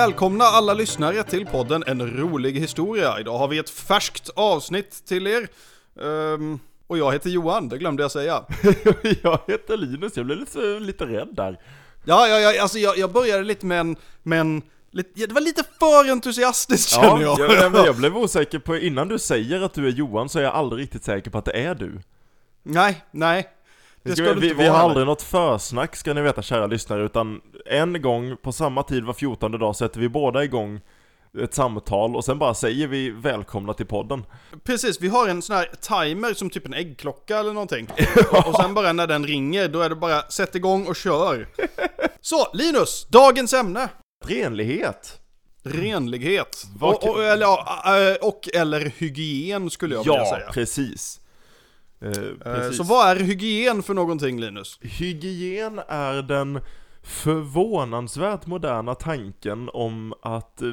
Välkomna alla lyssnare till podden En rolig historia. Idag har vi ett färskt avsnitt till er. Ehm, och jag heter Johan, det glömde jag säga. jag heter Linus, jag blev lite, lite rädd där. Ja, ja, ja alltså jag, jag började lite med en, med en lite, ja, det var lite för entusiastiskt känner jag. Ja, jag, jag blev osäker på, innan du säger att du är Johan så är jag aldrig riktigt säker på att det är du. Nej, nej. Det ska vi, vi, vi har aldrig något försnack ska ni veta kära lyssnare, utan en gång på samma tid var 14 dag sätter vi båda igång ett samtal och sen bara säger vi välkomna till podden. Precis, vi har en sån här timer som typ en äggklocka eller någonting. och sen bara när den ringer, då är det bara sätt igång och kör. Så, Linus, dagens ämne. Renlighet. Renlighet. Och, och, eller, äh, och, eller hygien skulle jag ja, vilja säga. Ja, precis. Eh, precis. Så vad är hygien för någonting Linus? Hygien är den förvånansvärt moderna tanken om att eh,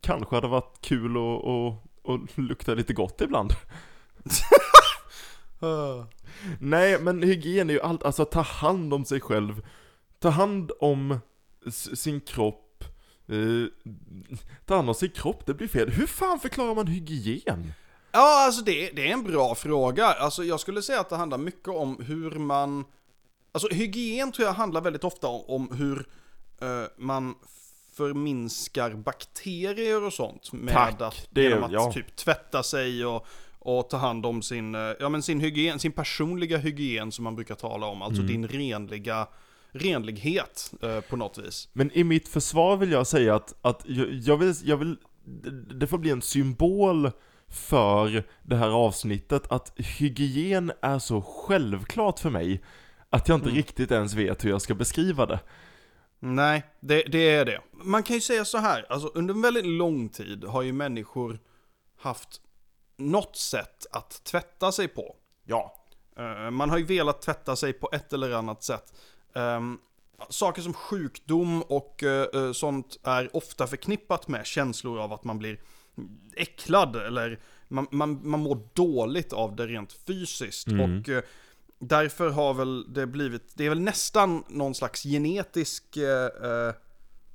kanske hade varit kul att, att, att lukta lite gott ibland. Nej, men hygien är ju allt, alltså ta hand om sig själv, ta hand om sin kropp, eh, ta hand om sin kropp, det blir fel. Hur fan förklarar man hygien? Ja, alltså det, det är en bra fråga. Alltså jag skulle säga att det handlar mycket om hur man... Alltså hygien tror jag handlar väldigt ofta om, om hur uh, man förminskar bakterier och sånt. Med Tack, att, det, genom att ja. typ tvätta sig och, och ta hand om sin, uh, ja, men sin, hygien, sin personliga hygien som man brukar tala om. Alltså mm. din renliga renlighet uh, på något vis. Men i mitt försvar vill jag säga att, att jag, jag, vill, jag vill, det får bli en symbol för det här avsnittet att hygien är så självklart för mig att jag inte mm. riktigt ens vet hur jag ska beskriva det. Nej, det, det, är det. Man kan ju säga så här, alltså under en väldigt lång tid har ju människor haft något sätt att tvätta sig på. Ja. Uh, man har ju velat tvätta sig på ett eller annat sätt. Um, saker som sjukdom och uh, sånt är ofta förknippat med känslor av att man blir äcklad eller man, man, man mår dåligt av det rent fysiskt. Mm. Och eh, därför har väl det blivit, det är väl nästan någon slags genetisk eh, eh,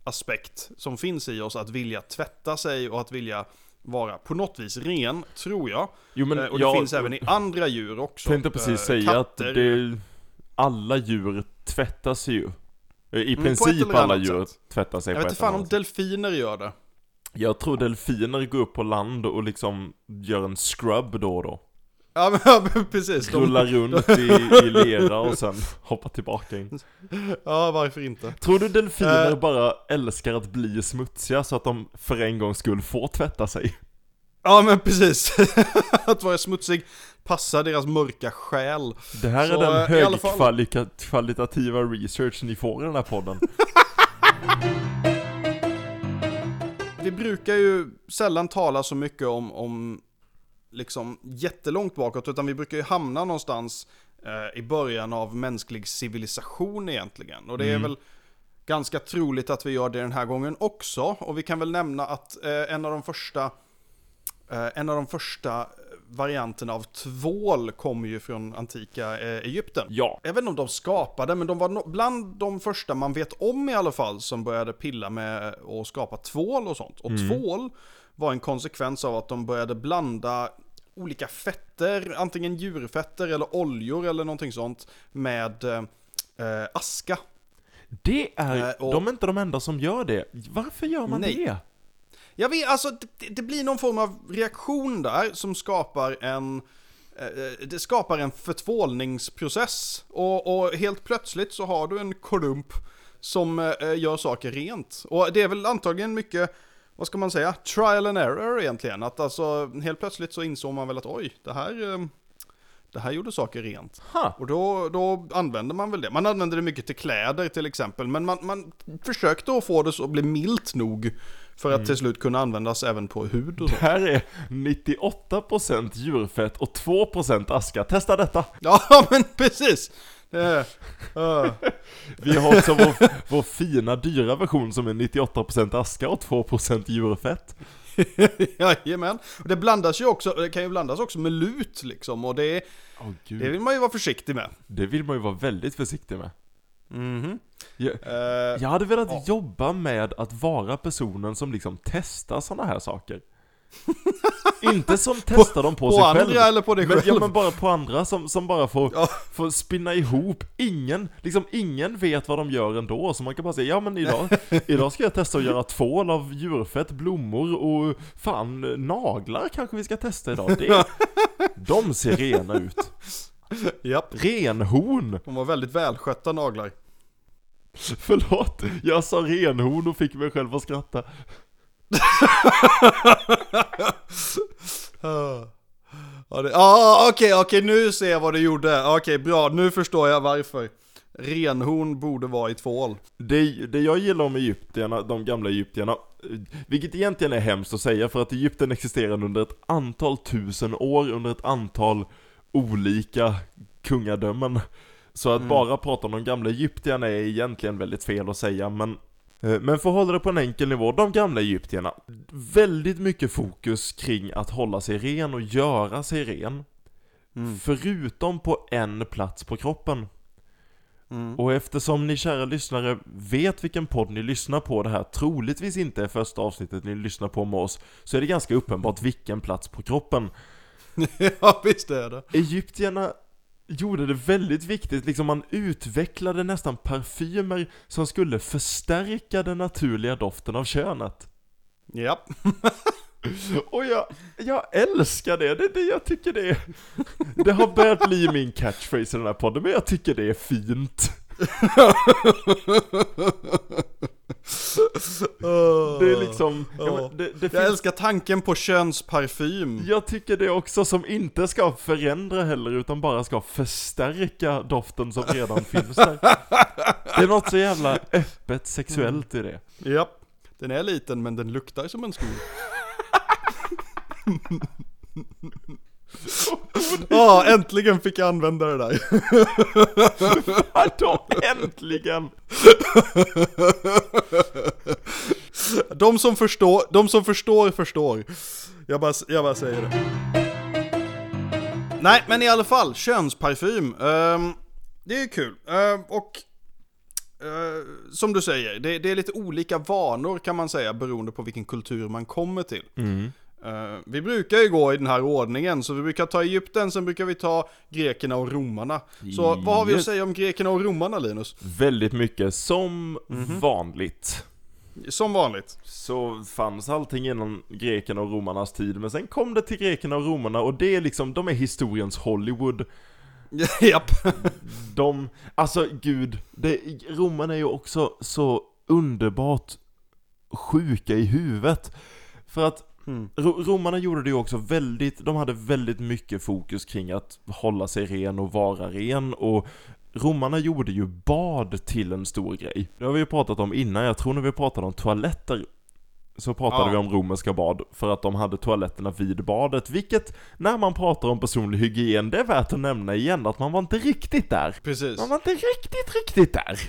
aspekt som finns i oss att vilja tvätta sig och att vilja vara på något vis ren, tror jag. Jo, men eh, och jag, det finns även i andra djur också. Jag tänkte precis säga katter. att det, alla djur tvättar sig ju. I mm, princip alla djur sätt. tvättar sig jag på Jag vet inte fan om delfiner gör det. Jag tror delfiner går upp på land och liksom gör en scrub då och då. Ja men, precis. De... runt i, i lera och sen hoppar tillbaka in. Ja, varför inte? Tror du delfiner uh... bara älskar att bli smutsiga så att de för en gångs skull får tvätta sig? Ja men precis. att vara smutsig passar deras mörka själ. Det här så, är den eh, högkvalitativa research ni får i den här podden. vi brukar ju sällan tala så mycket om, om liksom jättelångt bakåt, utan vi brukar ju hamna någonstans eh, i början av mänsklig civilisation egentligen. Och det är mm. väl ganska troligt att vi gör det den här gången också. Och vi kan väl nämna att eh, en av de första eh, en av de första varianterna av tvål kommer ju från antika eh, Egypten. Ja. Jag vet inte om de skapade, men de var no bland de första man vet om i alla fall som började pilla med att skapa tvål och sånt. Och mm. tvål var en konsekvens av att de började blanda olika fetter, antingen djurfetter eller oljor eller någonting sånt, med eh, aska. Det är, eh, och, de är inte de enda som gör det. Varför gör man nej. det? Jag vet, alltså det, det, blir någon form av reaktion där som skapar en eh, det skapar en förtvålningsprocess och, och, helt plötsligt så har du en klump som eh, gör saker rent. Och det är väl antagligen mycket, vad ska man säga, trial and error egentligen. Att alltså helt plötsligt så insåg man väl att oj, det här, eh, det här gjorde saker rent. Ha. Och då, då använder man väl det. Man använder det mycket till kläder till exempel, men man, man försökte att få det så att bli milt nog för att mm. till slut kunna användas även på hud och så. Det här är 98% djurfett och 2% aska. Testa detta! Ja, men precis! Uh. Vi har också vår, vår fina dyra version som är 98% aska och 2% djurfett. Jajamän. Och det blandas ju också, det kan ju blandas också med lut liksom och det, oh, det vill man ju vara försiktig med. Det vill man ju vara väldigt försiktig med. Mhm. Jag, Eh, jag hade velat ja. jobba med att vara personen som liksom testar sådana här saker. Inte som testar dem på, på sig andra själv. eller på dig Men, själv? ja men bara på andra som, som bara får, Ja. får spinna ihop. Ingen, liksom ingen vet vad de gör ändå, så man kan bara säga ja men idag, idag ska jag testa att göra tvål av djurfett, blommor och fan naglar kanske vi ska testa idag. Det, de ser rena ut. Japp. Renhorn! De var väldigt välskötta naglar. Förlåt, jag sa renhorn och fick mig själv att skratta. Ja, det- ah, okej, okej, nu ser jag vad du gjorde. Okej, bra, nu förstår jag varför. Renhorn borde vara i tvål. Det, det jag gillar om egyptierna, de gamla egyptierna, vilket egentligen är hemskt att säga för att Egypten existerade under ett antal tusen år, under ett antal olika kungadömen. Så att bara prata om de gamla egyptierna är egentligen väldigt fel att säga, men men för att hålla det på en enkel nivå, de gamla egyptierna, väldigt mycket fokus kring att hålla sig ren och göra sig ren. Mm. Förutom på en plats på kroppen. Mm. Och eftersom ni kära lyssnare vet vilken podd ni lyssnar på det här troligtvis inte är första avsnittet ni lyssnar på med oss, så är det ganska uppenbart vilken plats på kroppen. ja, visst är det. Egyptierna gjorde det väldigt viktigt, liksom man utvecklade nästan parfymer som skulle förstärka den naturliga doften av könet. Japp. Och jag, jag älskar det, det är det jag tycker det är. Det har börjat bli min catchphrase i den här podden, men jag tycker det är fint. Det är liksom, ja, men det, det Jag finns, älskar tanken på könsparfym. jag tycker det också som inte ska förändra heller utan bara ska förstärka doften som redan finns där. Det är något så jävla öppet sexuellt i det. Japp. Den är liten men den luktar som en skog. Ja, äntligen fick jag använda det där. Vadå, äntligen! De som förstår, de som förstår, förstår. Jag bara, jag bara säger det. Nej, men i alla fall, könsparfym. Ehm, det är ju kul. Ehm, och eh, som du säger, det, det är lite olika vanor kan man säga beroende på vilken kultur man kommer till. Eh, vi brukar ju gå i den här ordningen, så vi brukar ta Egypten, sen brukar vi ta grekerna och romarna. Så vad har vi att säga om grekerna och romarna Linus? Väldigt mycket, som Mhm. vanligt. Som vanligt. Så fanns allting innan grekerna och romarnas tid, men sen kom det till grekerna och romarna och det är liksom, de är historiens Hollywood. Japp. De, alltså gud, det, romarna är ju också så underbart sjuka i huvudet. För att Mm. ro, romarna gjorde det ju också väldigt, de hade väldigt mycket fokus kring att hålla sig ren och vara ren och Romarna gjorde ju bad till en stor grej. Det har vi ju pratat om innan, jag tror när vi pratade om toaletter så pratade Ja. vi om romerska bad för att de hade toaletterna vid badet, vilket när man pratar om personlig hygien, det är värt att nämna igen att man var inte riktigt där. Precis. Man var inte riktigt, riktigt där.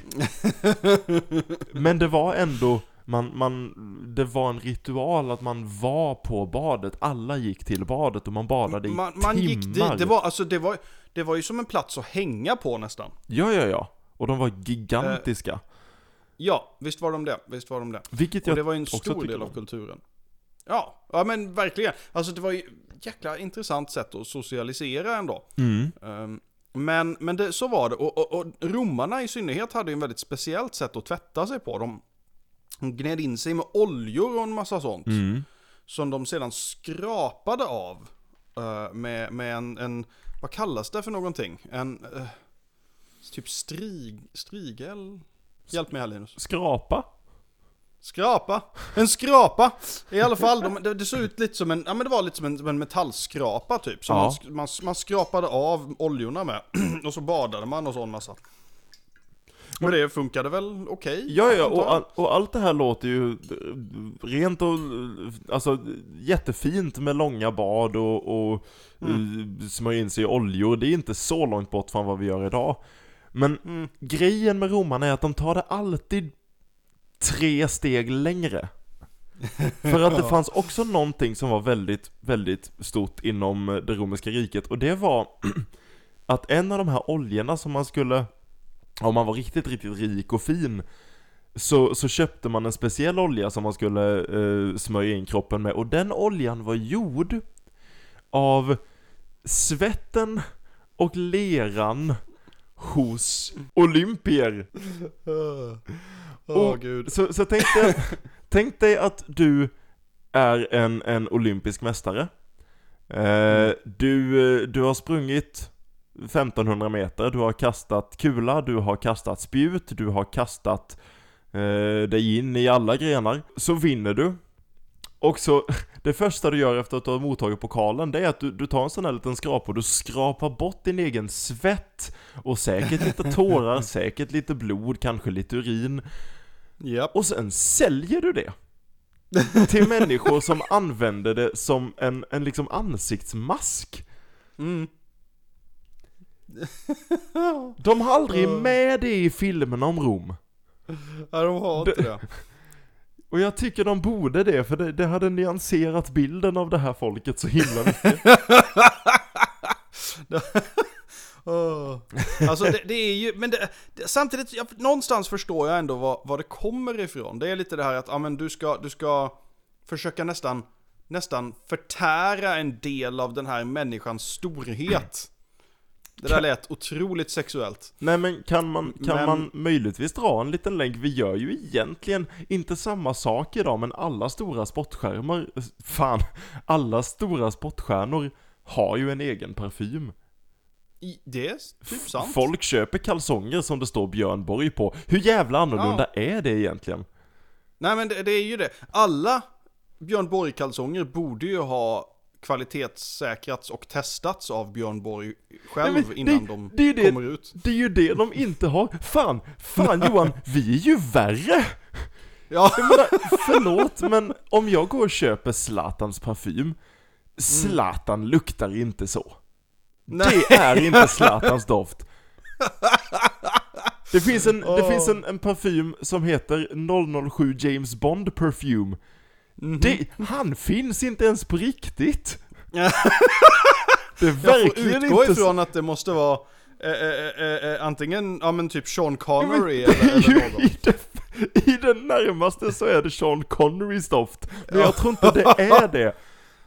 Men det var ändå, man, man, det var en ritual att man var på badet, alla gick till badet och man badade i man, man timmar. gick dit, det var, alltså, det, var, det var ju som en plats att hänga på nästan. Ja, ja, ja. Och de var gigantiska. Ja, visst var de det. Visst var de det. vilket Och jag det var ju en stor del av kulturen. Ja, ja men verkligen. Alltså det var ju ett jäkla intressant sätt att socialisera ändå. Mm. Ehm, men men det, så var det. Och, och, och romarna i synnerhet hade ju en väldigt speciellt sätt att tvätta sig på. De, de gned in sig med oljor och en massa sånt. Mm. Som de sedan skrapade av. eh, med, med en, en, vad kallas det för någonting? En, eh, typ strig, strigel? Hjälp mig här Linus. Skrapa? Skrapa! En skrapa! I alla fall, de, det, det såg ut lite som en, ja men det var lite som en, en metallskrapa typ. Som Ja. man, man, man skrapade av oljorna med. och så badade man och sån massa. Men det funkade väl okej? Ja, ja, antar och, all, och allt det här låter ju eh, rent och, alltså jättefint med långa bad och, och mm. smörja in sig i oljor. Det är inte så långt bort från vad vi gör idag. Men Mm. grejen med romarna är att de tar det alltid tre steg längre. För att det fanns också någonting som var väldigt, väldigt stort inom eh, det romerska riket och det var att en av de här oljorna som man skulle om man var riktigt, riktigt rik och fin så, så köpte man en speciell olja som man skulle eh, smörja in kroppen med och den oljan var gjord av svetten och leran hos olympier. Åh Och- gud. Så, så tänk, dig, tänk dig att du är en, en olympisk mästare. Eh, du, eh, du har sprungit 1500 meter, du har kastat kula, du har kastat spjut, du har kastat eh, dig in i alla grenar. Så vinner du. Och så, det första du gör efter att du har mottagit pokalen, det är att du, du tar en sån här liten skrapa och du skrapar bort din egen svett. Och säkert lite tårar, säkert lite blod, kanske lite urin. Japp. Och sen säljer du det. Till människor som använder det som en, en liksom ansiktsmask. Mm. De har aldrig med det i filmerna om Rom. Ja, de har inte det. Och jag tycker de borde det, för det, det hade nyanserat bilden av det här folket så himla mycket. Åh. Alltså det, det är ju, men det, det, samtidigt, jag, någonstans förstår jag ändå vad, vad det kommer ifrån. Det är lite det här att, ja men du ska, du ska försöka nästan, nästan förtära en del av den här människans storhet. Det där lät otroligt sexuellt. Nej men kan man, kan Men- man möjligtvis dra en liten länk? Vi gör ju egentligen inte samma sak idag, men alla stora sportskärmar, fan, alla stora sportstjärnor har ju en egen parfym. I, det är typ sant. Folk köper kalsonger som det står Björn Borg på. Hur jävla annorlunda är det egentligen? Nej men det, det är ju det. Alla Björn Borg-kalsonger borde ju ha kvalitetssäkrats och testats av Björn Borg själv Nej, men det- innan de det det- kommer ut. Det är ju det de inte har. Fan, fan Johan, vi är ju värre! Ja, Jag menar, förlåt, men om jag går och köper Zlatans parfym, Zlatan luktar inte så. nej. Det är inte Zlatans doft. Det finns, en, det Åh. finns en, en parfym som heter 007 James Bond Perfume. Mhm. Det, han finns inte ens på riktigt. Ja. Det är Jag får verkligen utgå inte ifrån att det måste vara eh, eh, eh, eh, antingen, ja men typ Sean Connery eller, eller någon. I det, I det närmaste så är det Sean Connerys doft, men jag tror inte det är det.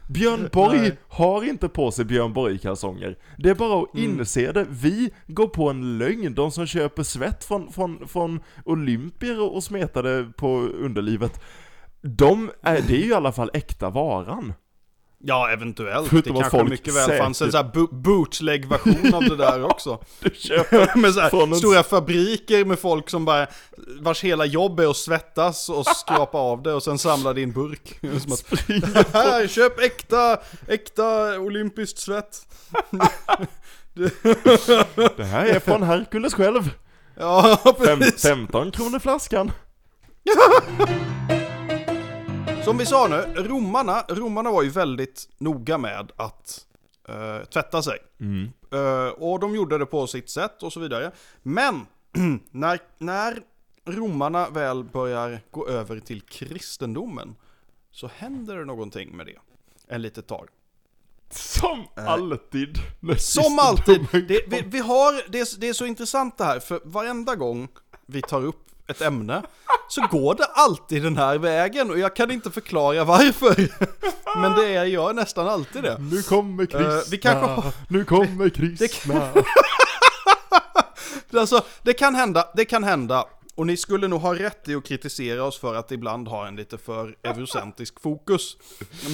Björn Borg Nej. har inte på sig Björn Borg-kalsonger. Det är bara att Mm. inse det. Vi går på en lögn. De som köper svett från, från, från olympier och och smetar det på underlivet, de är, det är ju i alla fall äkta varan. Ja, eventuellt. Förutom det kanske folk mycket väl fanns en säkert- sån bo- bootleg-version av det där också. Du köper med så här, en- stora fabriker med folk som bara, vars hela jobb är att svettas och skrapa av det och sen samla det i en burk. Som att, här, köp äkta, äkta olympiskt svett. Det här är från Herkules själv. Ja, precis. 15 kronor flaskan. Som vi sa nu, romarna, romarna var ju väldigt noga med att eh, tvätta sig. Mm. Eh, och de gjorde det på sitt sätt och så vidare. Men när, när romarna väl börjar gå över till kristendomen så händer det någonting med det. En litet tag. Som alltid. Eh. Som alltid! Det, vi, vi har, det, det är så intressant det här, för varenda gång vi tar upp ett ämne så går det alltid den här vägen och jag kan inte förklara varför. Men det är, gör nästan alltid det. Nu kommer kristna, Eh, vi kanske nu kommer kristna. Alltså, det kan hända, det kan hända. Och ni skulle nog ha rätt i att kritisera oss för att ibland ha en lite för eurocentrisk fokus.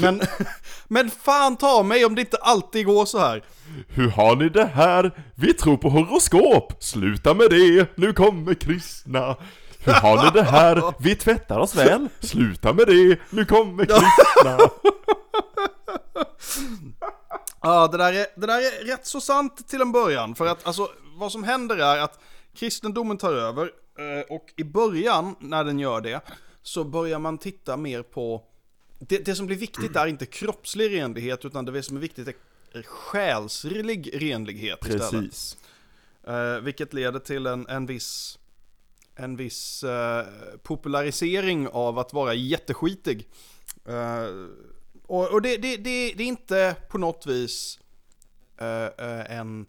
Men, men fan ta mig om det inte alltid går så här. Hur har ni det här? Vi tror på horoskop! Sluta med det! Nu kommer kristna! Hur har ni det här? Vi tvättar oss väl? Sluta med det! Nu kommer kristna! Ja, det där, är, det där är rätt så sant till en början. För att alltså, vad som händer är att kristendomen tar över. Eh, Och i början, när den gör det, så börjar man titta mer på... Det, det som blir viktigt är inte kroppslig renlighet, utan det som är viktigt är själslig renlighet istället. Precis. Eh, vilket leder till en, en viss, en viss eh, popularisering av att vara jätteskitig. Eh, och och det, det, det, är inte på något vis eh, en,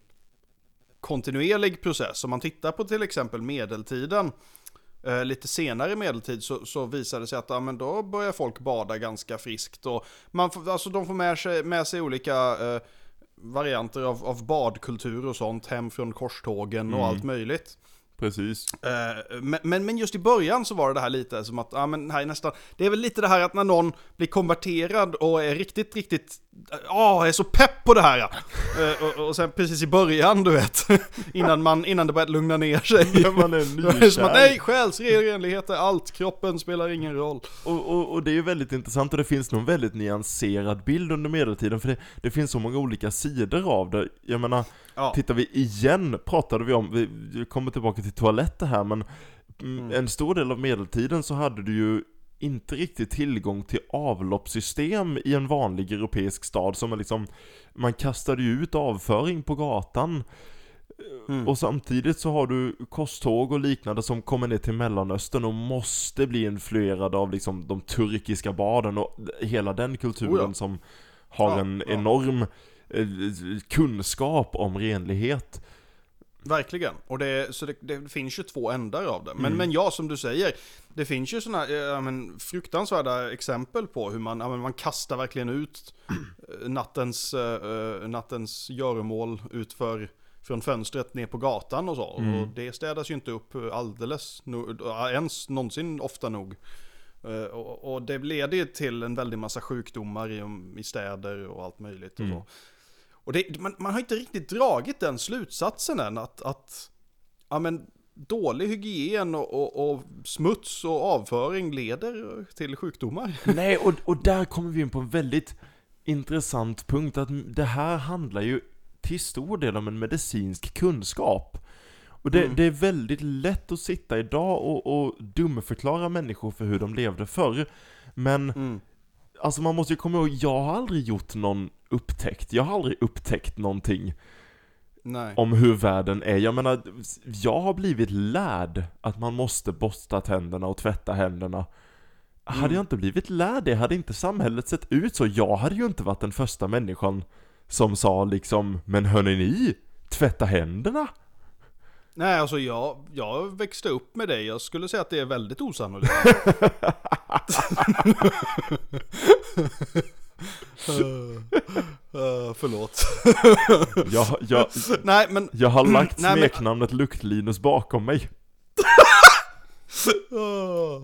kontinuerlig process. Om man tittar på till exempel medeltiden, eh, lite senare medeltid så, så visar det sig att ja, men då börjar folk bada ganska friskt. Och man får, alltså de får med sig, med sig olika eh, varianter av, av badkultur och sånt hem från korstågen och Mm. allt möjligt. Precis. Eh, men, men, men just i början så var det det här lite som att, ja men här är nästan, det är väl lite det här att när någon blir konverterad och är riktigt, riktigt, ja, är så pepp på det här. ja. Eh, och, och sen precis i början, du vet, innan, man, innan det börjat lugna ner sig. När man är Då är det som att nykär. nej, själsrenlighet är allt, kroppen spelar ingen roll. Och, och, och det är ju väldigt intressant och det finns nog en väldigt nyanserad bild under medeltiden för det, det finns så många olika sidor av det. Jag menar, Ja, tittar vi igen, pratade vi om, vi, kommer tillbaka till toaletter här men mm. Mm. en stor del av medeltiden så hade du ju inte riktigt tillgång till avloppssystem i en vanlig europeisk stad som är liksom Man kastade ju ut avföring på gatan Mm. Och samtidigt så har du kosttåg och liknande som kommer ner till Mellanöstern och måste bli influerade av liksom de turkiska baden och hela den kulturen Oh ja. som har Ja, en ja. enorm eh, kunskap om renlighet. Verkligen, och det, så det, det finns ju två ändar av det. Men, Mm. men ja, som du säger, det finns ju sådana ja, men, fruktansvärda exempel på hur man, ja, men, man kastar verkligen ut eh, nattens, eh, nattens göromål utför från fönstret ner på gatan och så. Mm. Och det städas ju inte upp alldeles, no, ja, ens någonsin ofta nog. Eh, och, och det leder ju till en väldig massa sjukdomar i, i städer och allt möjligt och Mm. så. Och det, man, man har inte riktigt dragit den slutsatsen än att, att ja, men, dålig hygien och, och, och smuts och avföring leder till sjukdomar. Nej, och, och där kommer vi in på en väldigt intressant punkt att det här handlar ju till stor del om en medicinsk kunskap. Och det, Mm. det är väldigt lätt att sitta idag och, och dumförklara människor för hur de levde förr. Men Mm. Alltså man måste ju komma ihåg, jag har aldrig gjort någon upptäckt, jag har aldrig upptäckt någonting Nej. om hur världen är. Jag menar, jag har blivit lärd att man måste borsta tänderna och tvätta händerna. Hade Mm. jag inte blivit lärd det hade inte samhället sett ut så. Jag hade ju inte varit den första människan som sa liksom, men hörni ni, tvätta händerna? Nej, alltså jag, jag växte upp med det. Jag skulle säga att det är väldigt osannolikt. uh, förlåt. Jag, jag, Nej, men jag har lagt Nej, men- smeknamnet Luktlinus bakom mig. Åh,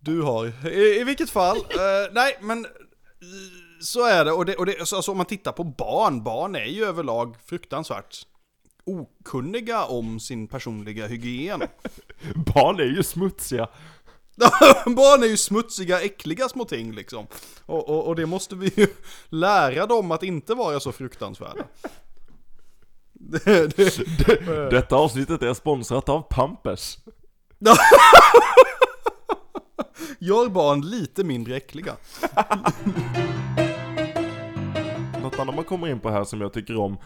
Du har. I, i vilket fall, eh, nej men eh, så är det. Och, det, och det, så, alltså, om man tittar på barn, barn är ju överlag fruktansvärt okunniga om sin personliga hygien. Barn är ju smutsiga. barn är ju smutsiga, äckliga små ting liksom. Och, och, och det måste vi ju lära dem att inte vara så fruktansvärda. Det, det, Detta avsnittet är sponsrat av Pampers. gör barn lite mindre äckliga. Något annat man kommer in på här som jag tycker om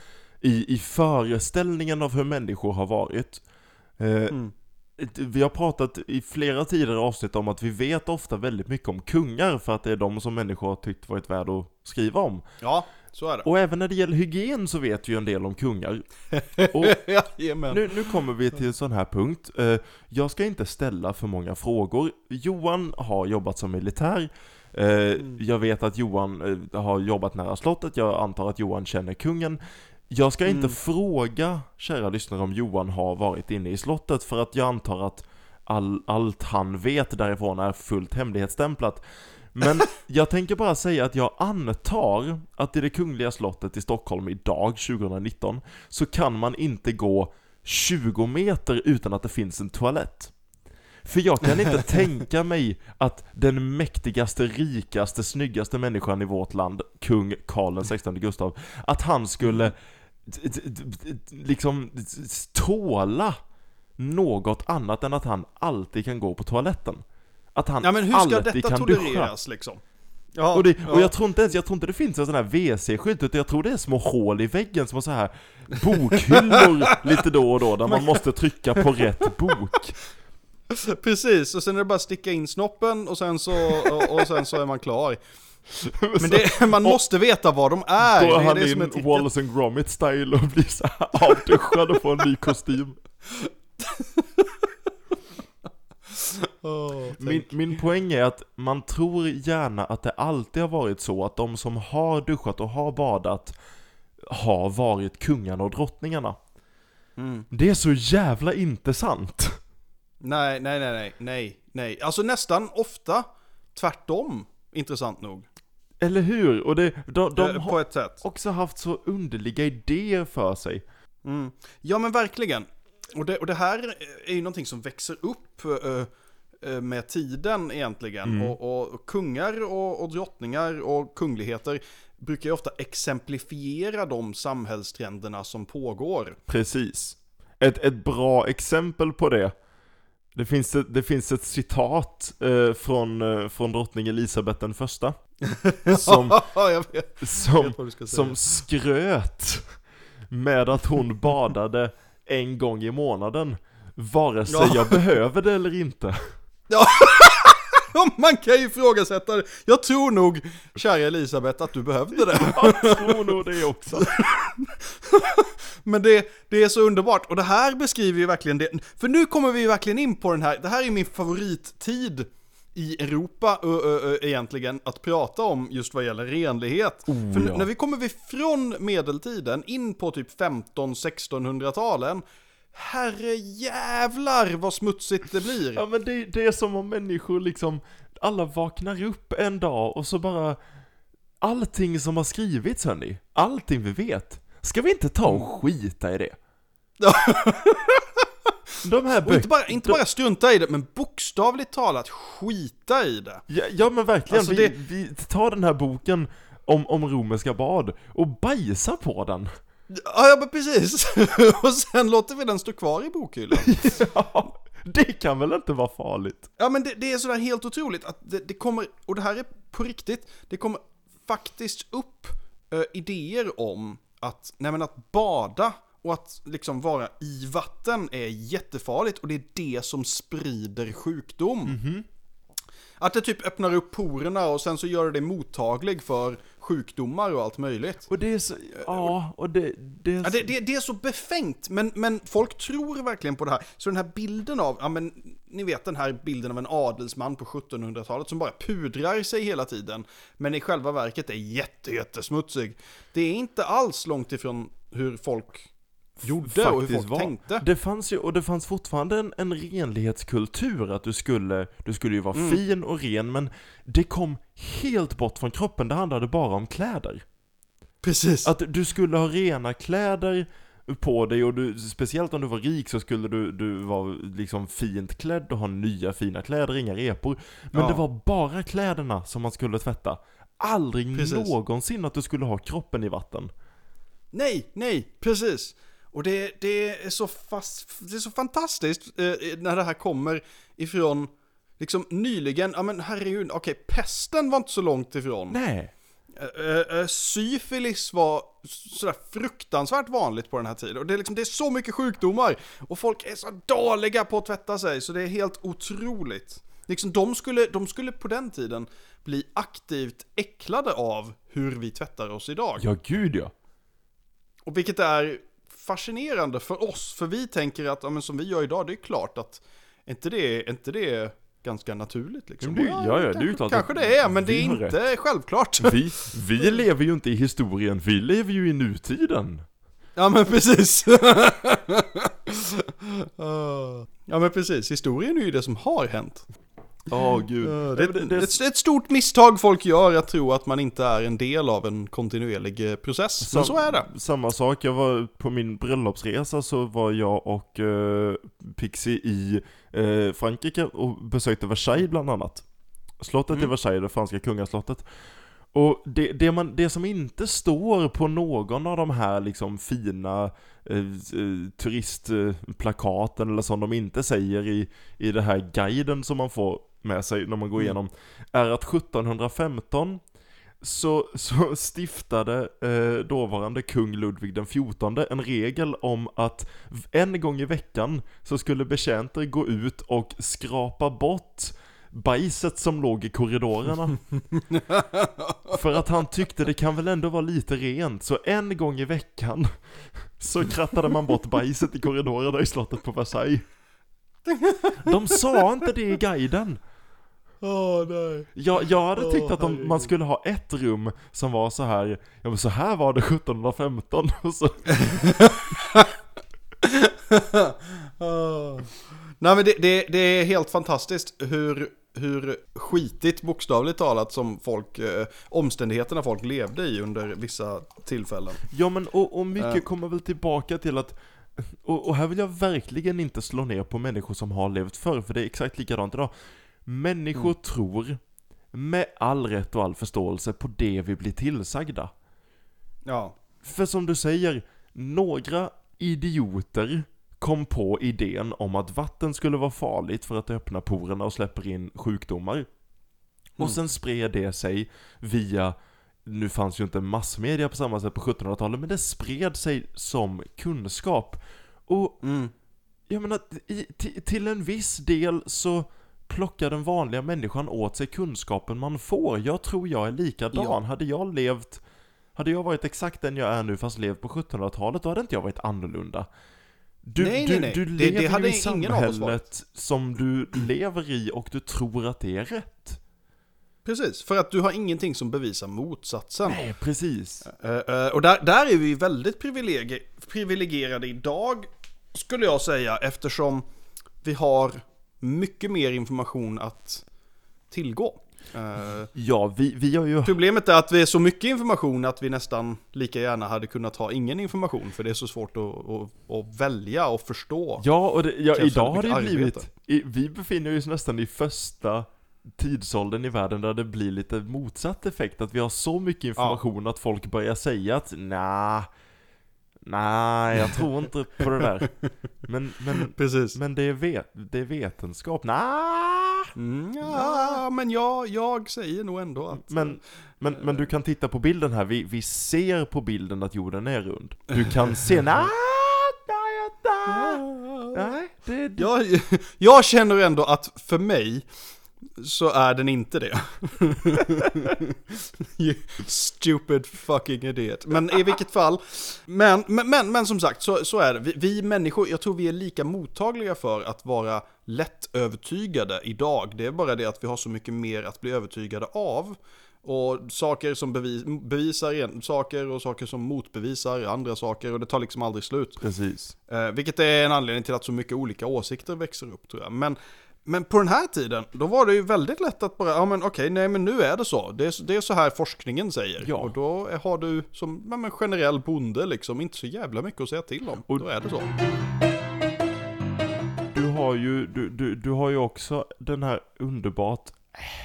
i, i föreställningen av hur människor har varit. Eh, Mm. Vi har pratat i flera tidigare avsnitt om att vi vet ofta väldigt mycket om kungar för att det är de som människor har tyckt varit värda att skriva om. Ja, så är det. Och även när det gäller hygien så vet vi ju en del om kungar. Och nu, nu kommer vi till en sån här punkt. Eh, Jag ska inte ställa för många frågor. Johan har jobbat som militär. Eh, Mm. Jag vet att Johan eh, har jobbat nära slottet. Jag antar att Johan känner kungen. Jag ska inte Mm. fråga, kära lyssnare, om Johan har varit inne i slottet för att jag antar att all, allt han vet därifrån är fullt hemlighetsstämplat. Men jag tänker bara säga att jag antar att i det kungliga slottet i Stockholm idag, 2019, så kan man inte gå 20 meter utan att det finns en toalett. För jag kan inte tänka mig att den mäktigaste, rikaste, snyggaste människan i vårt land, kung Karl XVI Gustav, att han skulle d- liksom tåla något annat än att han alltid kan gå på toaletten. Att han Ja men hur ska alltid detta kan duscha. tolereras liksom? Ja, Och, det, och ja. jag tror inte ens, jag tror inte det finns en sån här WC-skydd, utan jag tror det är små hål i väggen som har så här bokhyllor lite då och då, där man måste trycka på rätt bok. Precis, och sen är det bara att sticka in snoppen och sen så, och, och sen så är man klar. Men det, man måste veta vad de är. Det är han det är in tricket. Wallace and Gromit style och blir så avduschad och får en ny kostym. Åh, Min, min poäng är att man tror gärna att det alltid har varit så att de som har duschat och har badat har varit kungarna och drottningarna. Mm. Det är så jävla inte sant. Nej, nej, nej, nej, nej, nej. Alltså nästan ofta tvärtom, intressant nog. Eller hur? Och det, de, de Eh, har också haft så underliga idéer för sig. Mm. Ja men verkligen. Och det, och det här är ju någonting som växer upp eh, eh, med tiden egentligen. Mm. Och, och, och kungar och, och drottningar och kungligheter brukar ju ofta exemplifiera de samhällstrenderna som pågår. Precis. Ett, ett bra exempel på det. Det finns ett, det finns ett citat eh, från, eh, från drottning Elisabeth den första. Som, Ja, jag vet, jag som, vet ska säga. som skröt med att hon badade en gång i månaden. Vare sig Ja. jag behöver det eller inte. Ja, man kan ju ifrågasätta det. Jag tror nog, kära Elisabeth, att du behövde det. Jag tror nog det också. Men det, det är så underbart, och det här beskriver ju verkligen det. För nu kommer vi ju verkligen in på den här, det här är min favorittid i Europa ö, ö, ö, egentligen, att prata om just vad gäller renlighet. För nu- ja. när vi kommer vi från medeltiden in på typ 15-1600-talen, herre jävlar vad smutsigt det blir. Ja men det, det är som om människor liksom, alla vaknar upp en dag och så bara Allting som har skrivits hörni, allting vi vet Ska vi inte ta och skita i det? De här Och inte bara, inte bara strunta i det, men bokstavligt talat skita i det. Ja, ja men verkligen, Alltså, vi, det- vi tar den här boken om, om romerska bad och bajsa på den ja men precis. och sen låter vi den stå kvar i bokhyllan. Ja, det kan väl inte vara farligt? Ja men det, det är sådär helt otroligt att det, det kommer, och det här är på riktigt, det kommer faktiskt upp eh, idéer om att, nej men att bada och att liksom vara i vatten är jättefarligt och det är det som sprider sjukdom. Att det typ öppnar upp porerna och sen så gör det dig mottaglig för sjukdomar och allt möjligt. Och det är så, ja, och det, det är Ja, så, det, det, det är så befängt, men, men folk tror verkligen på det här. Så den här bilden av, ja men, ni vet den här bilden av en adelsman på 1700-talet som bara pudrar sig hela tiden, men i själva verket är jätte, jättesmutsig. Det är inte alls långt ifrån hur folk gjorde och hur folk var. tänkte. Det fanns ju, och det fanns fortfarande en, en renlighetskultur, att du skulle, du skulle ju vara Mm. fin och ren, men det kom helt bort från kroppen, det handlade bara om kläder. Precis. Att du skulle ha rena kläder på dig och du, speciellt om du var rik så skulle du, du vara liksom fint klädd och ha nya fina kläder, inga repor. Men Ja. det var bara kläderna som man skulle tvätta. Aldrig Precis. någonsin att du skulle ha kroppen i vatten. Nej, nej, precis. Och det, det, är, så fast, det är så fantastiskt eh, när det här kommer ifrån, liksom nyligen, ja men herregud, okej, pesten var inte så långt ifrån. Nej. Eh, eh, syfilis var sådär fruktansvärt vanligt på den här tiden. Och det är, liksom, det är så mycket sjukdomar. Och folk är så dåliga på att tvätta sig, så det är helt otroligt. Liksom, de, skulle, de skulle på den tiden bli aktivt äcklade av hur vi tvättar oss idag. Ja, gud ja. Och vilket är fascinerande för oss, för vi tänker att, ja, men som vi gör idag, det är klart att, är inte det, är inte det ganska naturligt liksom? Och ja, ja, det är ju kanske, klart Kanske det är, men det är inte självklart. Vi, vi lever ju inte i historien, vi lever ju i nutiden. Ja men precis. Ah. ja men precis, historien är ju det som har hänt. Ja, gud. Ja, Nej, det, det, det är ett stort misstag folk gör att tro att man inte är en del av en kontinuerlig eh, process. Men så är det. Samma sak, jag var på min bröllopsresa så var jag och eh, Pixie i eh, Frankrike och besökte Versailles bland annat. Slottet i Mm. Versailles, det franska kungaslottet. Och det, det, man, det som inte står på någon av de här liksom fina eh, eh, turistplakaten eller som de inte säger i, i det här guiden som man får med sig när man går Mm. igenom, är att 1715 så, så stiftade eh, dåvarande kung Ludvig den XIV en regel om att en gång i veckan så skulle betjänter gå ut och skrapa bort bajset som låg i korridorerna. För att han tyckte det kan väl ändå vara lite rent, så en gång i veckan så krattade man bort bajset i korridorerna i slottet på Versailles. De sa inte det i guiden. Åh nej. Jag, jag hade tyckt att de, man skulle ha ett rum som var så här, ja men så här var det 1715 och så, Nej men det, det, det är helt fantastiskt hur, hur skitigt bokstavligt talat som folk, eh, omständigheterna folk levde i under vissa tillfällen. ja men och, och mycket Ja. kommer väl tillbaka till att och, och här vill jag verkligen inte slå ner på människor som har levt förr, för det är exakt likadant idag. Människor Mm. tror, med all rätt och all förståelse, på det vi blir tillsagda. Ja. För som du säger, några idioter kom på idén om att vatten skulle vara farligt för att det öppnar porerna och släpper in sjukdomar. Och Mm. sen spred det sig via, nu fanns ju inte massmedia på samma sätt på 1700-talet, men det spred sig som kunskap. Och Mm. jag menar, i, till en viss del så plockar den vanliga människan åt sig kunskapen man får. Jag tror jag är likadan. Ja. Hade jag levt, hade jag varit exakt den jag är nu fast levt på 1700-talet, då hade inte jag varit annorlunda. Du, Nej, du, nej, nej. du Det- lever det hade ju i samhället som du lever i och du tror att det är rätt. Precis, för att du har ingenting som bevisar motsatsen. Nej, precis. Eh, eh, och där, där är vi väldigt privilegie, privilegierade idag, skulle jag säga, eftersom vi har mycket mer information att tillgå. Eh, Ja, vi, vi har ju... Problemet är att vi är så mycket information att vi nästan lika gärna hade kunnat ha ingen information, för det är så svårt att, att, att välja och förstå. Ja, och det, ja, idag har det blivit, arbete. i, vi befinner oss nästan i första tidsåldern i världen där det blir lite motsatt effekt, att vi har så mycket information att folk börjar säga att nej, nej, jag tror inte på det där. Men, men, Precis. men det, är vet, det är vetenskap, nej. Mm, ja, men jag, jag säger nog ändå att... Men, men, men du kan titta på bilden här, vi, vi ser på bilden att jorden är rund. Du kan se, nej, nej, nej, nej, det, det, Jag, jag känner ändå att för mig så är den inte det. you stupid fucking idiot. Men i vilket fall, men, men, men, men som sagt så, så är det. Vi, vi människor, jag tror vi är lika mottagliga för att vara lättövertygade idag. Det är bara det att vi har så mycket mer att bli övertygade av. Och saker som bevis, bevisar en, saker och saker som motbevisar andra saker och det tar liksom aldrig slut. precis. Eh, vilket är en anledning till att så mycket olika åsikter växer upp tror jag. Men, men på den här tiden, då var det ju väldigt lätt att bara, ja men okej, nej men nu är det så. Det är, det är så här forskningen säger. Ja. Och då har du som ja, men generell bonde liksom inte så jävla mycket att säga till om. Och- då är det så. Du har ju, du, du, du har ju också den här underbart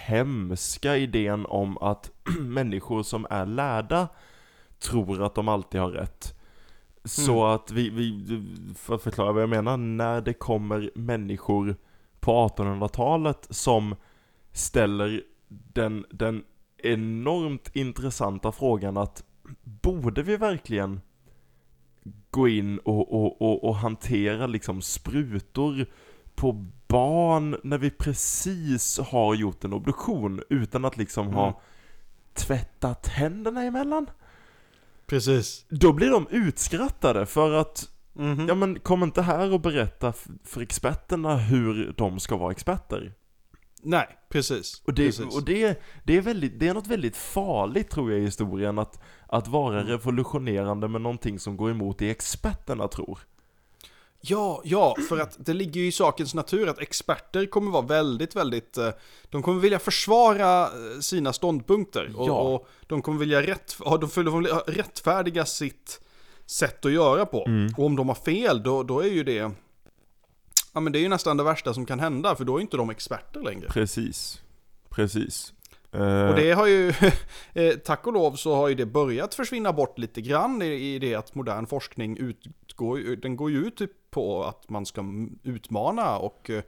hemska idén om att människor som är lärda tror att de alltid har rätt. Så att vi, vi, för att förklara vad jag menar, när det kommer människor på 1800-talet som ställer den, den enormt intressanta frågan att borde vi verkligen gå in och, och, och, och hantera liksom sprutor på barn när vi precis har gjort en obduktion utan att liksom Mm. ha tvättat händerna emellan? Precis. Då blir de utskrattade för att, Mhm. ja men kom inte här och berätta för experterna hur de ska vara experter. Nej, precis. Och, det, precis. och det, det, är väldigt, det är något väldigt farligt tror jag i historien att, att vara Mm. revolutionerande med någonting som går emot det experterna tror. Ja, ja, för att det ligger ju i sakens natur att experter kommer vara väldigt, väldigt, eh, de kommer vilja försvara eh, sina ståndpunkter. Och, Ja. och de kommer vilja rätt, de får- de vill rättfärdiga sitt sätt att göra på. Mm. Och om de har fel, då, då är ju det, ja men det är ju nästan det värsta som kan hända, för då är inte de experter längre. Precis. Precis. Och Eh, det har ju, eh, tack och lov så har ju det börjat försvinna bort lite grann i, det att modern forskning utgår, den går ju ut på att man ska utmana och eh,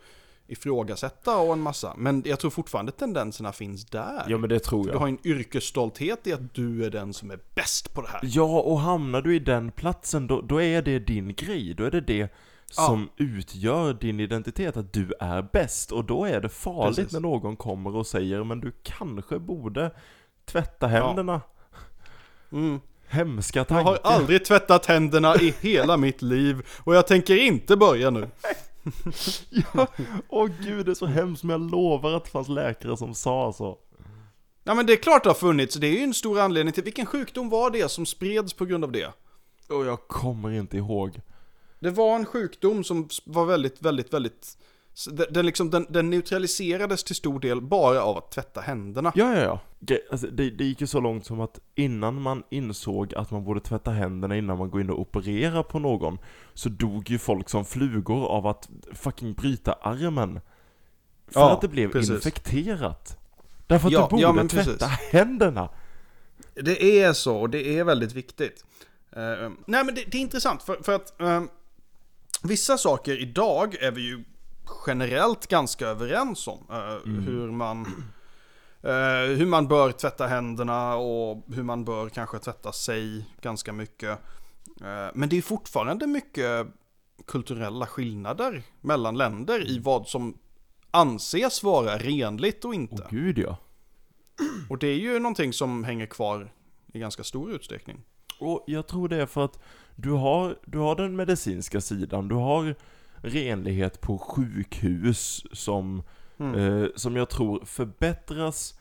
ifrågasätta och en massa. Men jag tror fortfarande tendenserna finns där. Ja men det tror Du jag. har en yrkesstolthet i att du är den som är bäst på det här. Ja, och hamnar du i den platsen, då, då är det din grej. Då är det det som utgör din identitet, att du är bäst. Och då är det farligt Precis. när någon kommer och säger, men du kanske borde tvätta händerna. Mm. Hemska Jag tankar. har aldrig tvättat händerna i hela mitt liv och jag tänker inte börja nu. Ja, åh gud det är så hemskt, men jag lovar att det fanns läkare som sa så. Ja men det är klart det har funnits, det är ju en stor anledning till vilken sjukdom var det som spreds på grund av det? Och jag kommer inte ihåg. Det var en sjukdom som var väldigt, väldigt, väldigt... Den, liksom, den, den neutraliserades till stor del bara av att tvätta händerna. Ja, ja, ja. Alltså, det, det gick ju så långt som att innan man insåg att man borde tvätta händerna innan man går in och opererar på någon, så dog ju folk som flugor av att fucking bryta armen. För Ja, att det blev precis. infekterat. Därför att Ja, du borde ja, tvätta precis. händerna. Det är så, och det är väldigt viktigt. Eh, nej men det, det är intressant, för, för att eh, vissa saker idag är vi ju generellt ganska överens om. eh, Hur man eh, hur man bör tvätta händerna och hur man bör kanske tvätta sig ganska mycket. Eh, men det är fortfarande mycket kulturella skillnader mellan länder i vad som anses vara renligt och inte. Åh gud ja. Och det är ju någonting som hänger kvar i ganska stor utsträckning. Och jag tror det är för att du har, du har den medicinska sidan, du har renlighet på sjukhus som, eh, som jag tror förbättras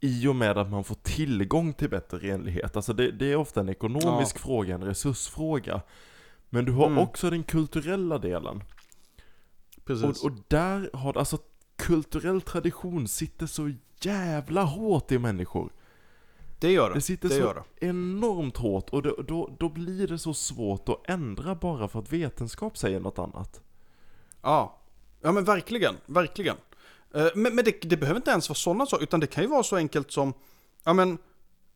i och med att man får tillgång till bättre renlighet. Alltså det, det är ofta en ekonomisk fråga, en resursfråga. Men du har Mm. också den kulturella delen. Precis. Och, och där har alltså kulturell tradition sitter så jävla hårt i människor. Det gör det. Det sitter det så det. enormt hårt och då, då, då blir det så svårt att ändra bara för att vetenskap säger något annat. Ja. ja, men verkligen. Verkligen. Eh, Men, men det, det behöver inte ens vara sådana saker, utan det kan ju vara så enkelt som, ja men,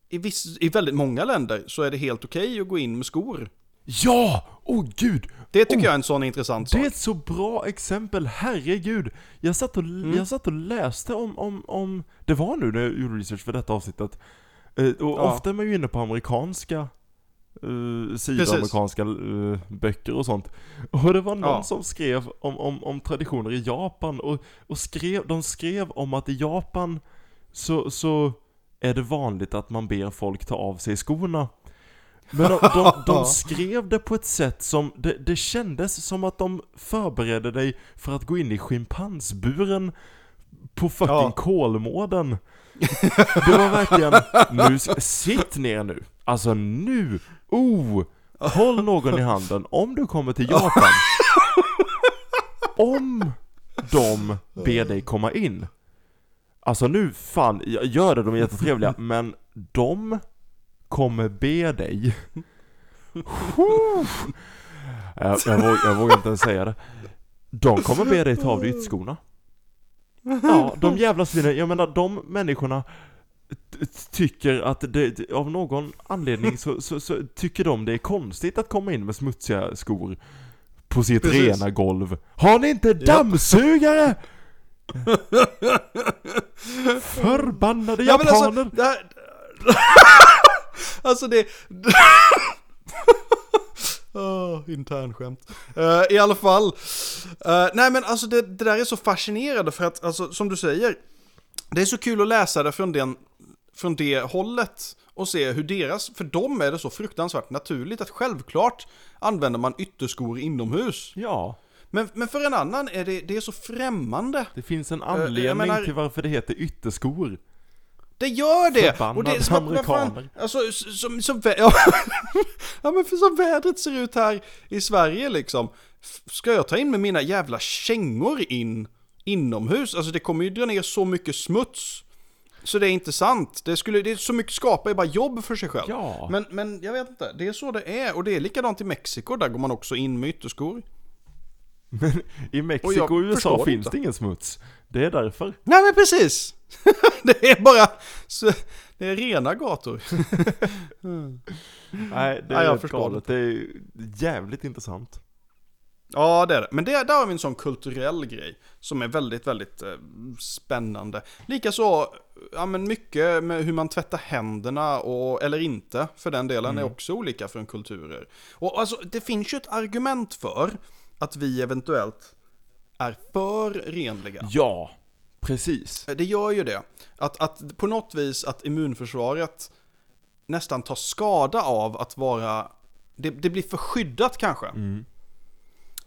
i, viss, i väldigt många länder så är det helt okej att gå in med skor. Ja! Åh oh, gud! Det tycker Oh, jag är en sån intressant Det är sak. ett så bra exempel, herregud! Jag satt och, Mm. jag satt och läste om, om, om, det var nu när jag gjorde research för detta avsnittet. Eh, och Ja. ofta är man ju inne på amerikanska uh, sidor, Precis. amerikanska eh, böcker och sånt. Och det var någon Ja. som skrev om, om, om traditioner i Japan och, och skrev, de skrev om att i Japan så, så är det vanligt att man ber folk ta av sig skorna. Men de, de, de skrev det på ett sätt som, det, det kändes som att de förberedde dig för att gå in i schimpansburen på fucking Ja. Kolmården. Det var verkligen, nu, sitt ner nu. Alltså nu, oh! Håll någon i handen om du kommer till Japan. Om de ber dig komma in. Alltså nu, fan, gör det, de är jättetrevliga, men de kommer be dig. Jag, jag, vågar, jag vågar inte ens säga det. De kommer be dig ta av dig ytterskorna. Ja, de jävla svinen, jag menar de människorna tycker att det, av någon anledning så, så, så tycker de det är konstigt att komma in med smutsiga skor på sitt Precis. rena golv. Har ni inte dammsugare? Förbannade Ja, alltså, japaner! det här... alltså det... Oh, internskämt. Uh, I alla fall. Eh, nej men alltså det, det där är så fascinerande för att, alltså som du säger, det är så kul att läsa det från, den, från det hållet och se hur deras, för dem är det så fruktansvärt naturligt att självklart använder man ytterskor inomhus. Ja, Men, men för en annan är det, det är så främmande. det finns en jag anledning menar- till varför det heter ytterskor. Det gör det! Förbannade och det är som vad fan, amerikaner. alltså, som, som, ja, ja men för som vädret ser ut här i Sverige liksom. Ska jag ta in med mina jävla kängor in inomhus? Alltså det kommer ju dra ner så mycket smuts. Så det är inte sant. Det, skulle, det är så mycket skapar ju bara jobb för sig själv. Ja. Men, men jag vet inte, det är så det är. Och det är likadant i Mexiko, där går man också in med ytterskor. I Och Mexiko och USA finns inte. det ingen smuts. Det är därför. Nej men precis! det är bara, så, det är rena gator. Nej, det är förstår galet. Det är jävligt intressant. Ja, det är det. Men det, där har vi en sån kulturell grej som är väldigt, väldigt eh, spännande. Likaså, ja men mycket med hur man tvättar händerna och, eller inte, för den delen, Mm. är också olika från kulturer. Och alltså, det finns ju ett argument för att vi eventuellt är för renliga. Ja, precis. Det gör ju det. Att, att på något vis att immunförsvaret nästan tar skada av att vara... Det, det blir för skyddat kanske. Mm.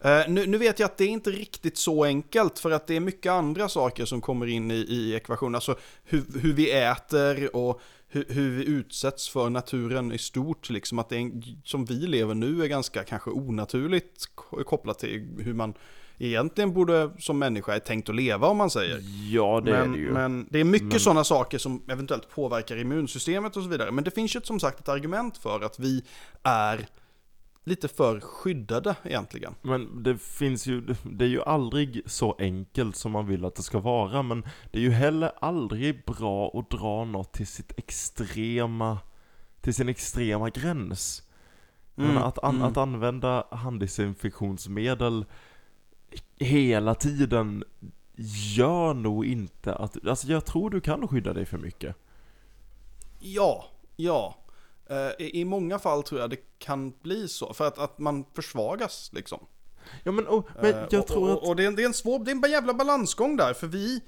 Eh, nu, nu vet jag att det är inte riktigt så enkelt för att det är mycket andra saker som kommer in i, i ekvationen. Alltså hur, hur vi äter och hur, hur vi utsätts för naturen i stort. Liksom att det en- som vi lever nu är ganska kanske onaturligt kopplat till hur man egentligen borde som människa är tänkt att leva om man säger. Ja, det men, är det ju. men det är mycket Men- sådana saker som eventuellt påverkar immunsystemet och så vidare. Men det finns ju som sagt ett argument för att vi är lite för skyddade egentligen. Men det finns ju, det är ju aldrig så enkelt som man vill att det ska vara, men det är ju heller aldrig bra att dra något till sitt extrema, till sin extrema gräns. Mm, att, an, mm. att använda handdesinfektionsmedel hela tiden gör nog inte att, alltså jag tror du kan skydda dig för mycket. Ja, ja. Eh, I, många fall tror jag det kan bli så. För att, att man försvagas liksom. Ja men, och, men Eh, jag och, tror och, att, och det, är en, det är en svår, det är en jävla balansgång där. För vi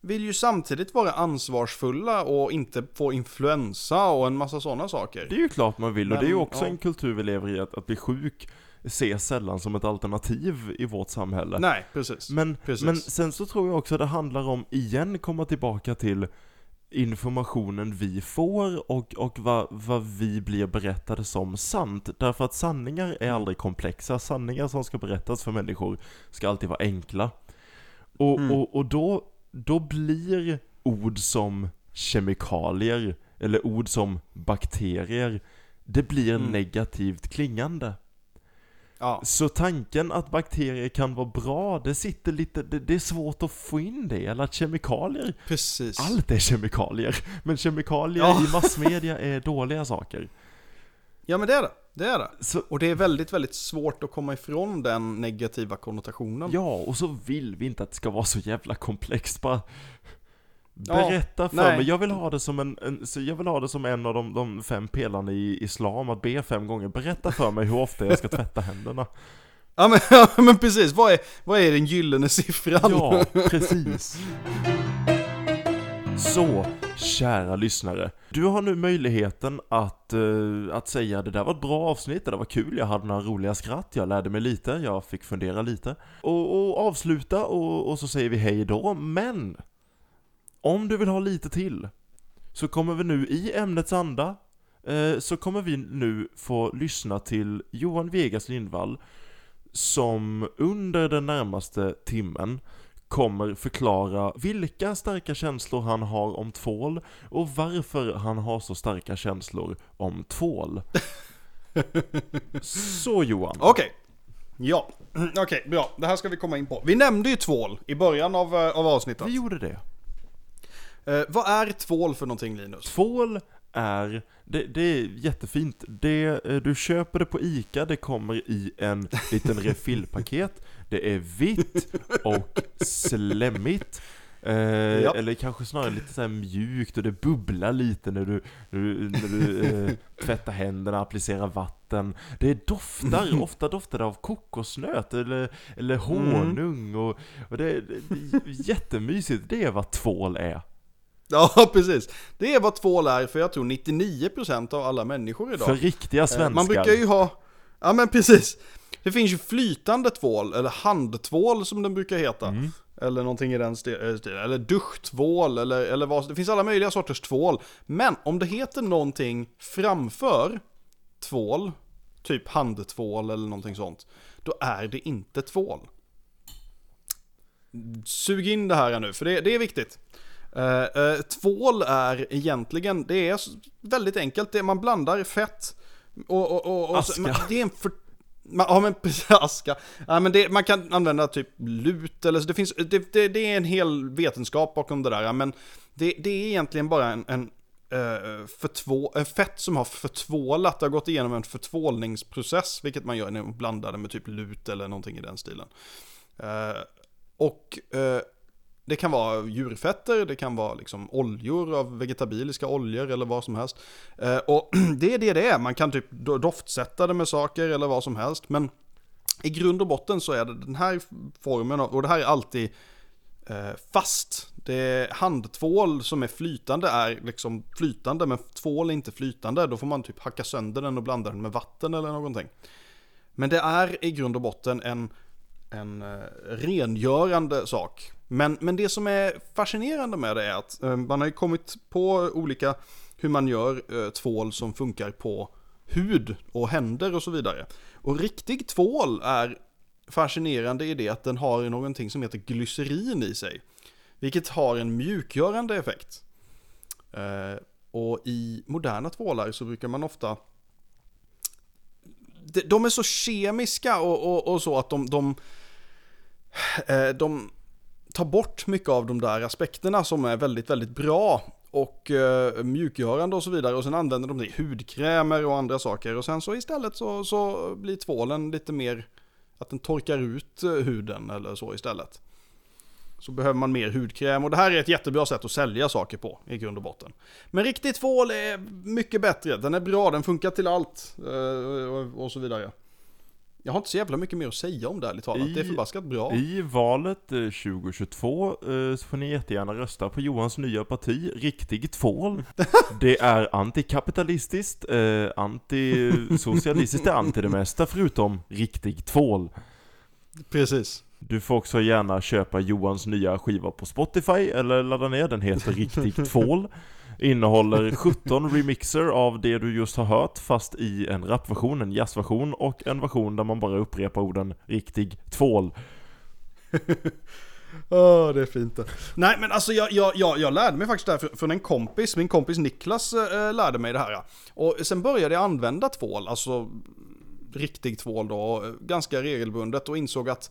vill ju samtidigt vara ansvarsfulla och inte få influensa och en massa sådana saker. det är ju klart man vill, och Men, det är ju också ja. en kultur vi lever i, att, att bli sjuk ses sällan som ett alternativ i vårt samhälle. Nej, precis. Men, Precis. men sen så tror jag också det handlar om, igen komma tillbaka till informationen vi får och, och vad, vad vi blir berättade som sant. Därför att sanningar är aldrig komplexa, sanningar som ska berättas för människor ska alltid vara enkla. Och, Mm. och, och då, då blir ord som kemikalier, eller ord som bakterier, det blir Mm. negativt klingande. Ja. Så tanken att bakterier kan vara bra, det sitter lite, det, det är svårt att få in det, eller att kemikalier, Precis. allt är kemikalier, men kemikalier Ja. i massmedia är dåliga saker. Ja men det är det. Det är det. Så, Och det är väldigt, väldigt svårt att komma ifrån den negativa konnotationen. ja, och så vill vi inte att det ska vara så jävla komplext, bara Berätta för nej. mig, jag vill ha det som en, en, jag vill ha det som en av de, de fem pelarna i islam, att be fem gånger. Berätta för mig hur ofta jag ska tvätta händerna. Ja men, ja, men precis, vad är, vad är den gyllene siffran? Ja, precis. Så, kära lyssnare. Du har nu möjligheten att, eh, att säga det där var ett bra avsnitt, det där var kul, jag hade några roliga skratt, jag lärde mig lite, jag fick fundera lite. Och, och avsluta och, och så säger vi hej då, men om du vill ha lite till så kommer vi nu i ämnets anda eh, så kommer vi nu få lyssna till Johan Vegas Lindvall som under den närmaste timmen kommer förklara vilka starka känslor han har om tvål och varför han har så starka känslor om tvål. Så Johan. Okej. Ja, okej, bra. Det här ska vi komma in på. Vi nämnde ju tvål i början av, eh, av avsnittet. Vi gjorde det. Eh, vad är tvål för någonting Linus? Tvål är, det, det är jättefint. Det, eh, du köper det på ICA, det kommer i en liten refillpaket. Det är vitt och slemmigt. Eh, Ja. Eller kanske snarare lite så mjukt och det bubblar lite när du, du, när du eh, tvättar händerna, applicerar vatten. Det doftar, ofta doftar det av kokosnöt eller, eller honung och, och det, det, det är jättemysigt. Det är vad tvål är. Ja, precis. Det är vad tvål är för jag tror 99% av alla människor idag. För riktiga Eh, svenskar. Man brukar ju ha, ja men precis. Det finns ju flytande tvål, eller handtvål som den brukar heta. Mm. Eller någonting i den eh, stilen. Eller duschtvål, eller, eller vad Det finns alla möjliga sorters tvål. Men om det heter någonting framför tvål, typ handtvål eller någonting sånt, då är det inte tvål. Sug in det här nu, för det, det är viktigt. Eh, eh, tvål är egentligen, det är väldigt enkelt, det, man blandar fett och... och, och, och Aska. man, det är en för, man, ja men aska. Ja, men det, man kan använda typ lut eller så, det finns, det, det, det är en hel vetenskap bakom det där. ja, Men det, det är egentligen bara en, en eh, förtvå, fett som har förtvålat, det har gått igenom en förtvålningsprocess, vilket man gör när man blandar det med typ lut eller någonting i den stilen. Och det kan vara djurfetter, det kan vara liksom oljor av vegetabiliska oljor eller vad som helst. Eh, och det är det det är, man kan typ doftsätta det med saker eller vad som helst. Men i grund och botten så är det den här formen av, och det här är alltid eh, fast. Det är handtvål som är flytande är liksom flytande, men tvål är inte flytande. Då får man typ hacka sönder den och blanda den med vatten eller någonting. Men det är i grund och botten en, en eh, rengörande sak. Men, men det som är fascinerande med det är att eh, man har ju kommit på olika hur man gör eh, tvål som funkar på hud och händer och så vidare. Och riktig tvål är fascinerande i det att den har någonting som heter glycerin i sig. Vilket har en mjukgörande effekt. Eh, och i moderna tvålar så brukar man ofta... De, är så kemiska och, och, och så att de, de, de tar bort mycket av de där aspekterna som är väldigt, väldigt bra och eh, mjukgörande och så vidare och sen använder de det i hudkrämer och andra saker och sen så istället så, så blir tvålen lite mer att den torkar ut eh, huden eller så istället. Så behöver man mer hudkräm och det här är ett jättebra sätt att sälja saker på i grund och botten. Men riktig tvål är mycket bättre, den är bra, den funkar till allt eh, och, och så vidare. Jag har inte så jävla mycket mer att säga om det ärligt talat, det är I- förbaskat bra. I valet eh, 2022 eh, så får ni jättegärna rösta på Johans nya parti, Riktig Tvål. Det är antikapitalistiskt, eh, antisocialistiskt, det är anti det mesta förutom Riktig Tvål. Precis. Du får också gärna köpa Johans nya skiva på Spotify eller ladda ner, den heter Riktig Tvål. Innehåller 17 remixer av det du just har hört fast i en rapversion, en jazzversion och en version där man bara upprepar orden Riktig Tvål. Åh, det är fint det. Nej, men alltså jag, jag, jag, jag lärde mig faktiskt det här från en kompis. Min kompis Niklas äh, lärde mig det här. ja. Och sen började jag använda tvål, alltså riktig tvål då, eh, ganska regelbundet och insåg att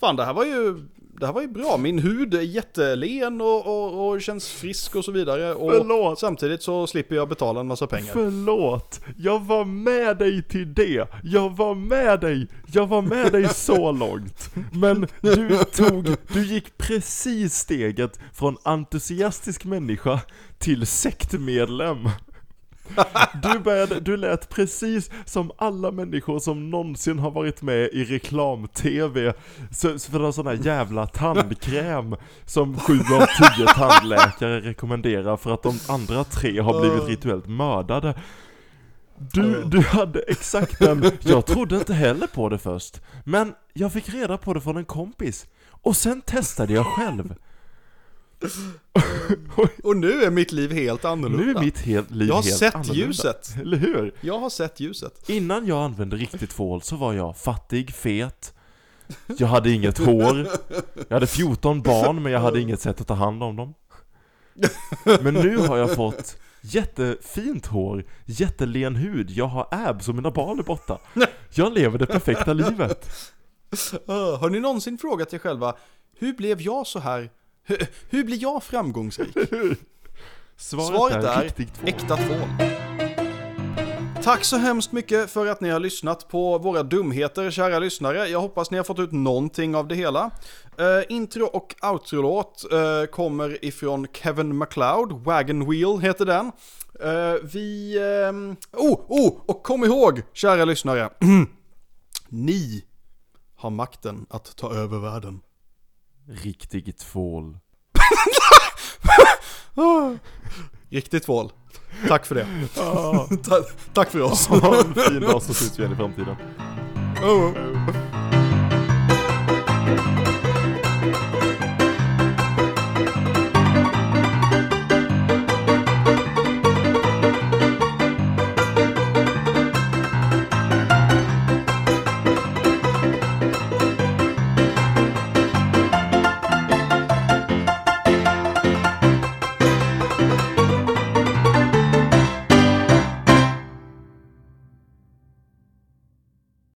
fan det här var ju, det här var ju bra. Min hud är jättelen och, och, och känns frisk och så vidare. Och Förlåt. samtidigt så slipper jag betala en massa pengar. Förlåt, jag var med dig till det. Jag var med dig, jag var med dig så långt. Men du tog, du gick precis steget från entusiastisk människa till sektmedlem. Du började, du lät precis som alla människor som någonsin har varit med i reklam-tv så- för någon sån här jävla tandkräm som sju av tio tandläkare rekommenderar för att de andra tre har blivit rituellt mördade. Du, du hade exakt den, jag trodde inte heller på det först, men jag fick reda på det från en kompis. Och sen testade jag själv. Och nu är mitt liv helt annorlunda. Nu är mitt helt liv jag har helt sett annorlunda. ljuset. Eller hur? Jag har sett ljuset. Innan jag använde riktigt tvål så var jag fattig, fet Jag hade inget hår Jag hade 14 barn men jag hade inget sätt att ta hand om dem Men nu har jag fått jättefint hår, jättelen hud, jag har abs och mina barn är borta Jag lever det perfekta livet har ni någonsin frågat er själva, hur blev jag så här, hur, hur blir jag framgångsrik? Svaret, Svaret är, är äkta tvål. Tack så hemskt mycket för att ni har lyssnat på våra dumheter, kära lyssnare. Jag hoppas ni har fått ut någonting av det hela. Eh, intro och outro-låt eh, kommer ifrån Kevin MacLeod, Wagon Wheel heter den. Eh, vi... ehm, oh, oh, och kom ihåg, kära lyssnare. ni har makten att ta över världen. Riktigt tvål Riktigt tvål. Tack för det. ah, Ta- tack för oss. Ha en fin dag så ses vi igen i framtiden Oh.